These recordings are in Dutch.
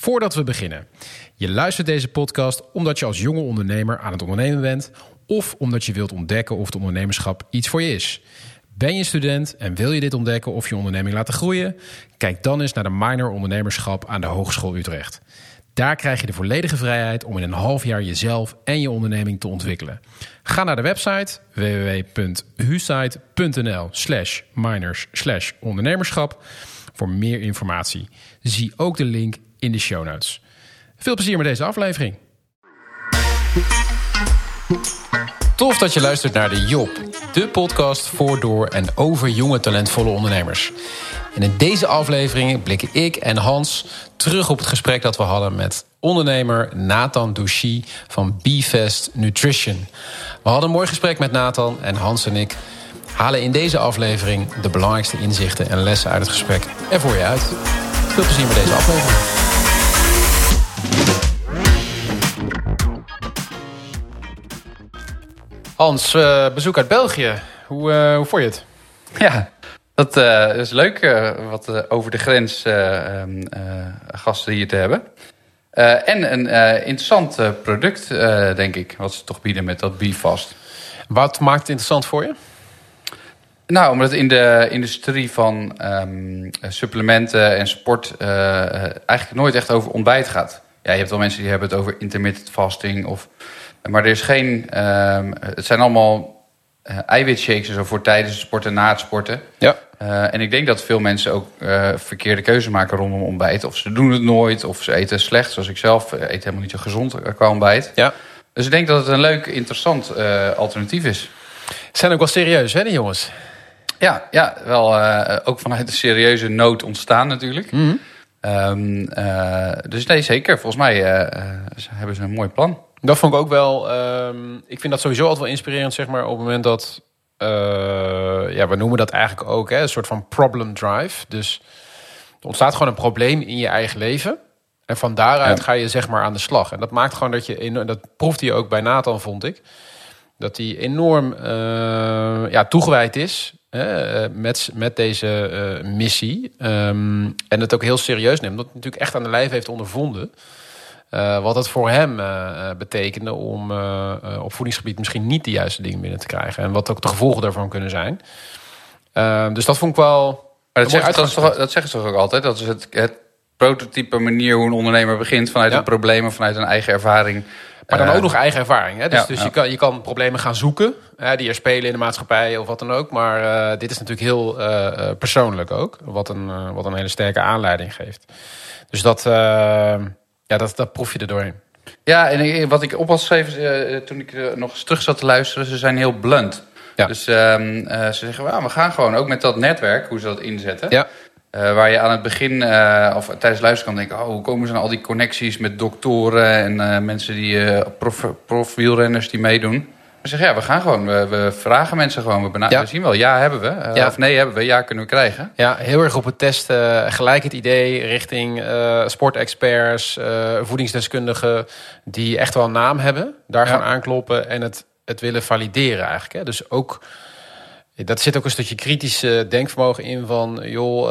Voordat we beginnen. Je luistert deze podcast omdat je als jonge ondernemer aan het ondernemen bent... of omdat je wilt ontdekken of het ondernemerschap iets voor je is. Ben je student en wil je dit ontdekken of je onderneming laten groeien? Kijk dan eens naar de minor ondernemerschap aan de Hogeschool Utrecht. Daar krijg je de volledige vrijheid om in een half jaar jezelf en je onderneming te ontwikkelen. Ga naar de website www.husite.nl slash minors slash ondernemerschap voor meer informatie. Zie ook de link in de show notes. Veel plezier met deze aflevering. Tof dat je luistert naar de Job, de podcast voor, door en over jonge talentvolle ondernemers. En in deze aflevering blikken ik en Hans terug op het gesprek dat we hadden met ondernemer Nathan Douchy van Bfest Nutrition. We hadden een mooi gesprek met Nathan en Hans en ik halen in deze aflevering de belangrijkste inzichten en lessen uit het gesprek er voor je uit. Veel plezier met deze aflevering. Hans, uh, bezoek uit België. Hoe, uh, hoe vond je het? Ja, dat uh, is leuk wat over de grens um, gasten hier te hebben. en een interessant product, denk ik, wat ze toch bieden met dat Bifast. Wat maakt het interessant voor je? Nou, omdat in de industrie van um, supplementen en sport eigenlijk nooit echt over ontbijt gaat. Ja, je hebt wel mensen die hebben het over intermittent fasting of maar er is geen. Uh, het zijn allemaal uh, eiwitshakes zo voor tijdens het sporten en na het sporten. Ja. Uh, en ik denk dat veel mensen ook uh, verkeerde keuze maken rondom ontbijt. Of ze doen het nooit, of ze eten slecht, zoals ik zelf. eet helemaal niet zo gezond qua ontbijt. Ja. Dus ik denk dat het een leuk, interessant alternatief is. Zijn ook wel serieus, hè, die jongens? Ja, ja wel ook vanuit een serieuze nood ontstaan natuurlijk. Mm -hmm. dus nee, zeker. Volgens mij hebben ze een mooi plan. Dat vond ik ook wel. Um, ik vind dat sowieso altijd wel inspirerend, zeg maar, op het moment dat. Uh, ja, we noemen dat eigenlijk ook hè, een soort van problem drive. Dus er ontstaat gewoon een probleem in je eigen leven. En van daaruit ga je zeg maar aan de slag. En dat maakt gewoon dat je. Dat proefde je ook bij Nathan, vond ik. Dat hij enorm uh, ja, toegewijd is hè, met, met deze uh, missie. Um, en het ook heel serieus neemt. Dat natuurlijk echt aan de lijf heeft ondervonden. Uh, wat het voor hem uh, betekende om uh, op voedingsgebied misschien niet de juiste dingen binnen te krijgen. En wat ook de gevolgen daarvan kunnen zijn. dus dat vond ik wel. dat, zeg, dat, toch, dat, zeggen ze toch ook altijd? Dat is het, het prototype manier hoe een ondernemer begint vanuit ja. een probleem of vanuit een eigen ervaring. Maar dan ook nog eigen ervaring. Hè? Dus, ja, dus ja. Je, kan, je kan problemen gaan zoeken hè, die er spelen in de maatschappij of wat dan ook. Maar dit is natuurlijk heel persoonlijk ook. Wat een, wat een hele sterke aanleiding geeft. Dus dat ja, dat, dat proef je er doorheen. Ja, en wat ik op had geschreven uh, toen ik uh, nog eens terug zat te luisteren, ze zijn heel blunt. Ja. Dus um, uh, ze zeggen, well, we gaan gewoon ook met dat netwerk, hoe ze dat inzetten. Ja. waar je aan het begin, of tijdens luisteren kan denken, oh, hoe komen ze aan al die connecties met doktoren en mensen die, prof, prof wielrenners die meedoen. We zeggen, ja, we gaan gewoon. We, we vragen mensen gewoon. We, ja. we zien wel, ja hebben we. Uh, ja. Of nee hebben we, ja kunnen we krijgen. Ja, heel erg op het testen. Gelijk het idee richting uh, sportexperts, uh, voedingsdeskundigen... die echt wel een naam hebben. Daar gaan aankloppen en het, het willen valideren eigenlijk. Hè. Dus ook... Dat zit ook een stukje kritisch denkvermogen in van... joh,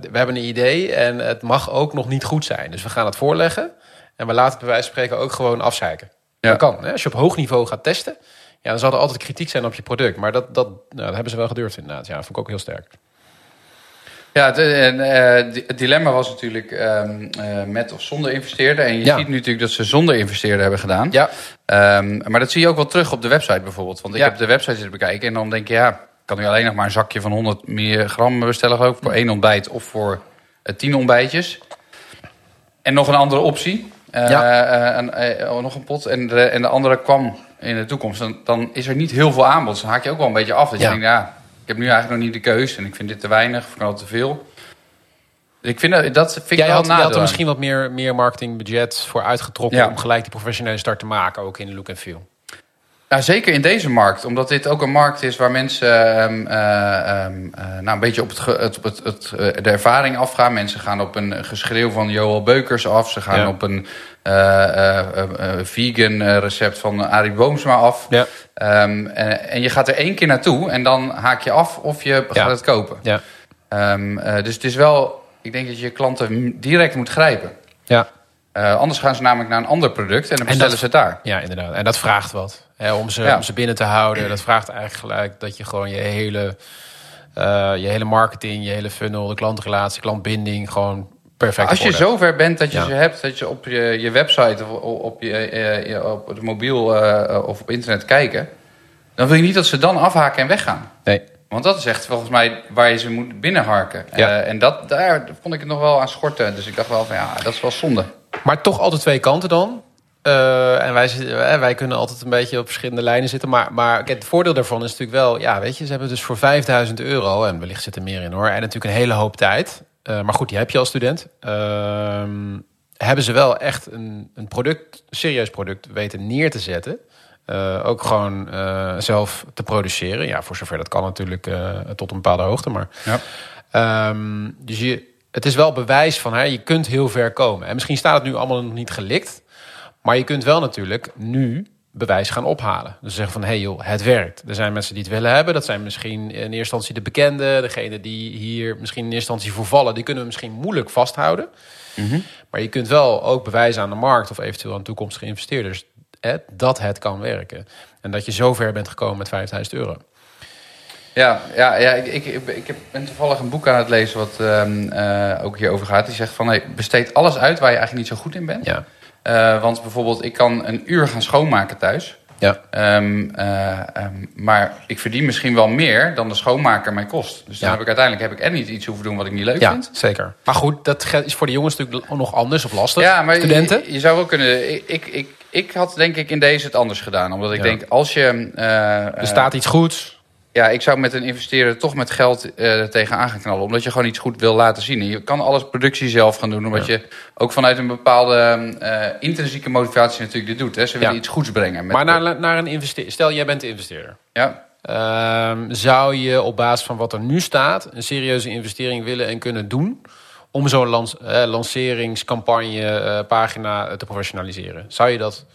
we hebben een idee en het mag ook nog niet goed zijn. Dus we gaan het voorleggen. En we laten het bij wijze van spreken ook gewoon afzeiken. Ja. Dat kan. Hè? Als je op hoog niveau gaat testen, ja, dan zal er altijd kritiek zijn op je product. Maar dat, dat, nou, dat hebben ze wel gedurfd inderdaad. Ja, dat vond ik ook heel sterk. Ja, het, uh, het dilemma was natuurlijk um, uh, met of zonder investeerder. En je ja. ziet nu natuurlijk dat ze zonder investeerder hebben gedaan. Ja. Um, maar dat zie je ook wel terug op de website bijvoorbeeld. Want ik ja. heb de website zitten bekijken en dan denk je... ja, kan nu alleen nog maar een zakje van 100 gram bestellen... Ook voor één ontbijt of voor tien ontbijtjes. En nog een andere optie. Uh, ja. uh, nog een pot. En de, en de andere kwam in de toekomst. Dan, dan is er niet heel veel aanbod. Dus dan haak je ook wel een beetje af. Dat ja. je denkt, ja, ik heb nu eigenlijk nog niet de keus. En ik vind dit te weinig of ik al te veel. Ik vind dat, dat vind Jij ik had, had er misschien wat meer, meer marketingbudget voor uitgetrokken... Ja. om gelijk die professionele start te maken, ook in look and feel. Nou, zeker in deze markt, omdat dit ook een markt is waar mensen um, uh, um, uh, nou, een beetje op, het, het, het, het, de ervaring afgaan. Mensen gaan op een geschreeuw van Joel Beukers af. Ze gaan ja. op een uh, vegan recept van Arie Boomsma af. Ja. Um, en je gaat er één keer naartoe en dan haak je af of je gaat het kopen. Ja. dus het is wel, ik denk dat je klanten direct moet grijpen. Ja. Uh, anders gaan ze namelijk naar een ander product en dan bestellen ze het daar. Ja, inderdaad. En dat vraagt wat. Hè, om, ze, om ze binnen te houden. Dat vraagt eigenlijk gelijk dat je gewoon je hele, uh, je hele marketing, je hele funnel, de klantrelatie, klantbinding gewoon perfect Als je zover bent dat je ze hebt, dat je op je, je website of op, je, je op het mobiel of op internet kijken, dan wil je niet dat ze dan afhaken en weggaan. Nee. Want dat is echt volgens mij waar je ze moet binnenharken. Ja. En dat, daar vond ik het nog wel aan schorten. Dus ik dacht wel van ja, dat is wel zonde. Maar toch altijd twee kanten dan. Uh, en wij, uh, wij kunnen altijd een beetje op verschillende lijnen zitten. Maar, maar het voordeel daarvan is natuurlijk wel... Ja, weet je, ze hebben dus voor 5000 euro... en wellicht zit er meer in hoor... en natuurlijk een hele hoop tijd. Uh, maar goed, die heb je als student. Ehm, hebben ze wel echt een, een product, een serieus product weten neer te zetten... Uh, ook gewoon uh, zelf te produceren. Ja, voor zover dat kan natuurlijk uh, tot een bepaalde hoogte. Maar, ja. um, dus je, het is wel bewijs van, hè, je kunt heel ver komen. En misschien staat het nu allemaal nog niet gelikt. Maar je kunt wel natuurlijk nu bewijs gaan ophalen. Dus zeggen van, hé hey joh, het werkt. Er zijn mensen die het willen hebben. Dat zijn misschien in eerste instantie de bekenden. Degene die hier misschien in eerste instantie voor vallen. Die kunnen we misschien moeilijk vasthouden. Mm -hmm. Maar je kunt wel ook bewijzen aan de markt... of eventueel aan toekomstige investeerders dat het kan werken. En dat je zover bent gekomen met 5000 euro. Ja, ja, ja ik, ik, ik ben toevallig een boek aan het lezen wat um, uh, ook hierover gaat. Die zegt van hey, besteed alles uit waar je eigenlijk niet zo goed in bent. Ja. Uh, want bijvoorbeeld, ik kan een uur gaan schoonmaken thuis. Ja. Um, uh, um, maar ik verdien misschien wel meer dan de schoonmaker mij kost. Dus dan heb ik uiteindelijk heb ik er niet iets hoeven doen wat ik niet leuk ja, vind. Zeker. Maar goed, dat is voor de jongens natuurlijk nog anders of lastig. Ja, maar Studenten. Je, je zou wel kunnen. Ik, ik, ik, ik had denk ik in deze het anders gedaan. Omdat ik ja. denk, als je... Uh, er staat iets goeds. Ja, ik zou met een investeerder toch met geld uh, tegenaan gaan knallen. Omdat je gewoon iets goed wil laten zien. En je kan alles productie zelf gaan doen. Omdat ja. je ook vanuit een bepaalde uh, intrinsieke motivatie natuurlijk dit doet. Hè. Ze willen ja. iets goeds brengen. Met maar naar, naar een investeerder. Stel, jij bent de investeerder. Ja. Uh, zou je op basis van wat er nu staat... een serieuze investering willen en kunnen doen... om zo'n lans uh, lanceringscampagne pagina te professionaliseren? Zou je dat...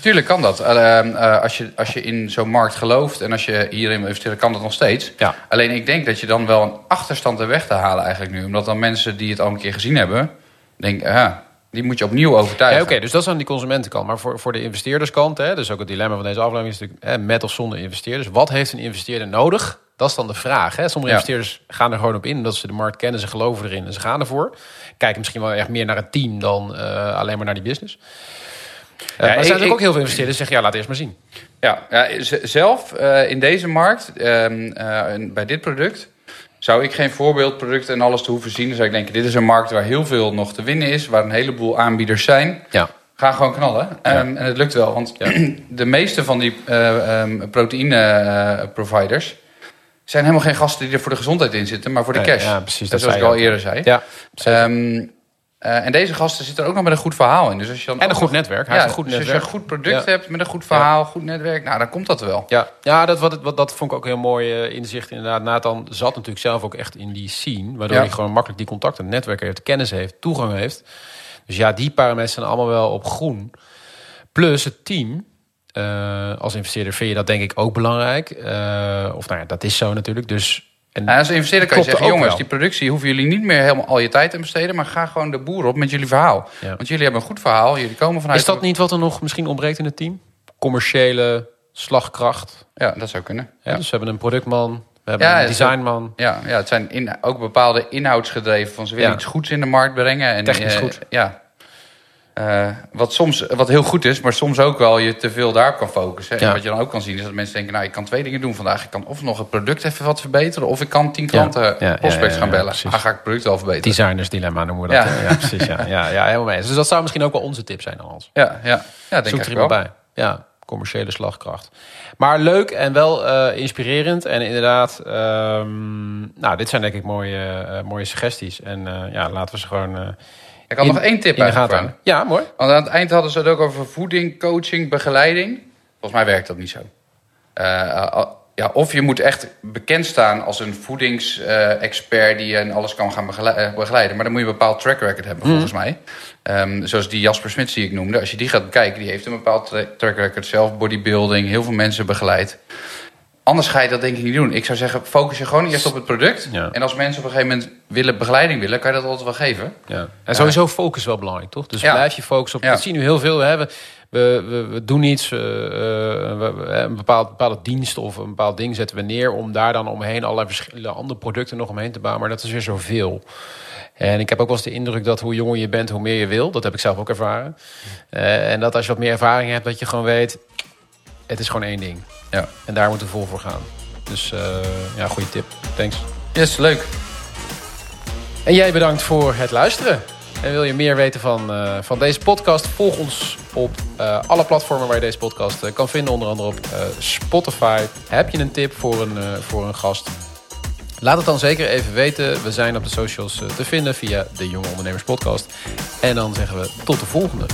Tuurlijk kan dat. Uh, uh, als, je, als je in zo'n markt gelooft en als je hierin wil investeren, kan dat nog steeds. Ja. Alleen ik denk dat je dan wel een achterstand er weg te halen eigenlijk nu. Omdat dan mensen die het al een keer gezien hebben, denken, ja, die moet je opnieuw overtuigen. Ja, Oké, okay, dus dat is aan die consumentenkant. Maar voor, voor de investeerderskant, hè, dus ook het dilemma van deze aflevering is natuurlijk hè, met of zonder investeerders. Wat heeft een investeerder nodig? Dat is dan de vraag. Hè? Sommige ja. investeerders gaan er gewoon op in, dat ze de markt kennen, ze geloven erin en ze gaan ervoor. Kijken misschien wel echt meer naar het team dan uh, alleen maar naar die business. Uh, ja, maar er zijn ik, ook heel veel investeerders die zeggen, ja, laat eerst maar zien. Ja, ja zelf uh, in deze markt, uh, bij dit product, zou ik geen voorbeeldproduct en alles te hoeven zien. Dan zou ik denken, dit is een markt waar heel veel nog te winnen is, waar een heleboel aanbieders zijn. Ja. Ga gewoon knallen. Ja. Um, en het lukt wel, want ja. de meeste van die um, proteïne providers zijn helemaal geen gasten die er voor de gezondheid in zitten, maar voor de cash. Ja, precies. Dat zoals ik al eerder zei. Ja, uh, en deze gasten zitten er ook nog met een goed verhaal in. Dus als je dan en een goed netwerk. Hij ja, een goed dus netwerk. als je een goed product ja. hebt met een goed verhaal, goed netwerk, nou, dan komt dat wel. Ja, ja dat, wat, wat, dat vond ik ook heel mooi uh, inzicht. Inderdaad, Nathan zat natuurlijk zelf ook echt in die scene. Waardoor hij gewoon makkelijk die contacten, netwerk heeft, kennis heeft, toegang heeft. Dus ja, die parameters zijn allemaal wel op groen. Plus het team. Uh, als investeerder vind je dat denk ik ook belangrijk. of nou ja, dat is zo natuurlijk. Dus en als investeerder kan je zeggen, jongens, wel. die productie hoeven jullie niet meer helemaal al je tijd te besteden, maar ga gewoon de boer op met jullie verhaal. Ja. Want jullie hebben een goed verhaal, jullie komen vanuit... Is dat niet wat er nog misschien ontbreekt in het team? Commerciële slagkracht? Ja, dat zou kunnen. Ja, ja. Dus we hebben een productman, we hebben ja, een designman. Ja, ja, het zijn in, ook bepaalde inhoudsgedreven van ze willen iets goeds in de markt brengen. En, Technisch uh, goed. Ja, uh, wat, soms, wat heel goed is, maar soms ook wel je te veel daarop kan focussen. Ja. En wat je dan ook kan zien is dat mensen denken... nou, ik kan twee dingen doen vandaag. Ik kan of nog het product even wat verbeteren... of ik kan tien klanten ja. Prospects gaan bellen. Dan ga ik het product wel verbeteren. Designers dilemma noemen we dat. Ja, precies. Ja. Ja, ja, helemaal mee. Dus dat zou misschien ook wel onze tip zijn, Hans. Ja, ja. ja denk Zoek er iemand bij. Ja, commerciële slagkracht. Maar leuk en wel uh, inspirerend. En inderdaad, um, nou, dit zijn denk ik mooie, uh, mooie suggesties. En ja, laten we ze gewoon ik had nog één tip uit. Ja, mooi. Want aan het eind hadden ze het ook over voeding, coaching, begeleiding. Volgens mij werkt dat niet zo. Uh, ja, of je moet echt bekend staan als een voedingsexpert uh, die je en alles kan gaan begeleiden. Maar dan moet je een bepaald track record hebben, mm. volgens mij. Um, zoals die Jasper Smit die ik noemde. Als je die gaat bekijken, die heeft een bepaald track record. Zelf bodybuilding, heel veel mensen begeleid. Anders ga je dat denk ik niet doen. Ik zou zeggen, focus je gewoon eerst op het product. En als mensen op een gegeven moment willen begeleiding willen, kan je dat altijd wel geven. Ja. En sowieso focus wel belangrijk, toch? Dus blijf je focussen op. Ja. Dat zien nu heel veel. We, hebben, we, we, we doen iets, uh, we, een bepaald, bepaalde dienst of een bepaald ding zetten we neer om daar dan omheen allerlei verschillende andere producten nog omheen te bouwen. Maar dat is weer zoveel. En ik heb ook wel eens de indruk dat hoe jonger je bent, hoe meer je wil. Dat heb ik zelf ook ervaren. Uh, en dat als je wat meer ervaring hebt, dat je gewoon weet, het is gewoon één ding. Ja. En daar moeten we vol voor gaan. Dus uh, ja, goede tip. Thanks. Yes, leuk. En jij bedankt voor het luisteren. En wil je meer weten van, uh, van deze podcast? Volg ons op uh, alle platformen waar je deze podcast uh, kan vinden. Onder andere op Spotify. Heb je een tip voor een, voor een gast? Laat het dan zeker even weten. We zijn op de socials te vinden via de Jonge Ondernemers Podcast. En dan zeggen we tot de volgende.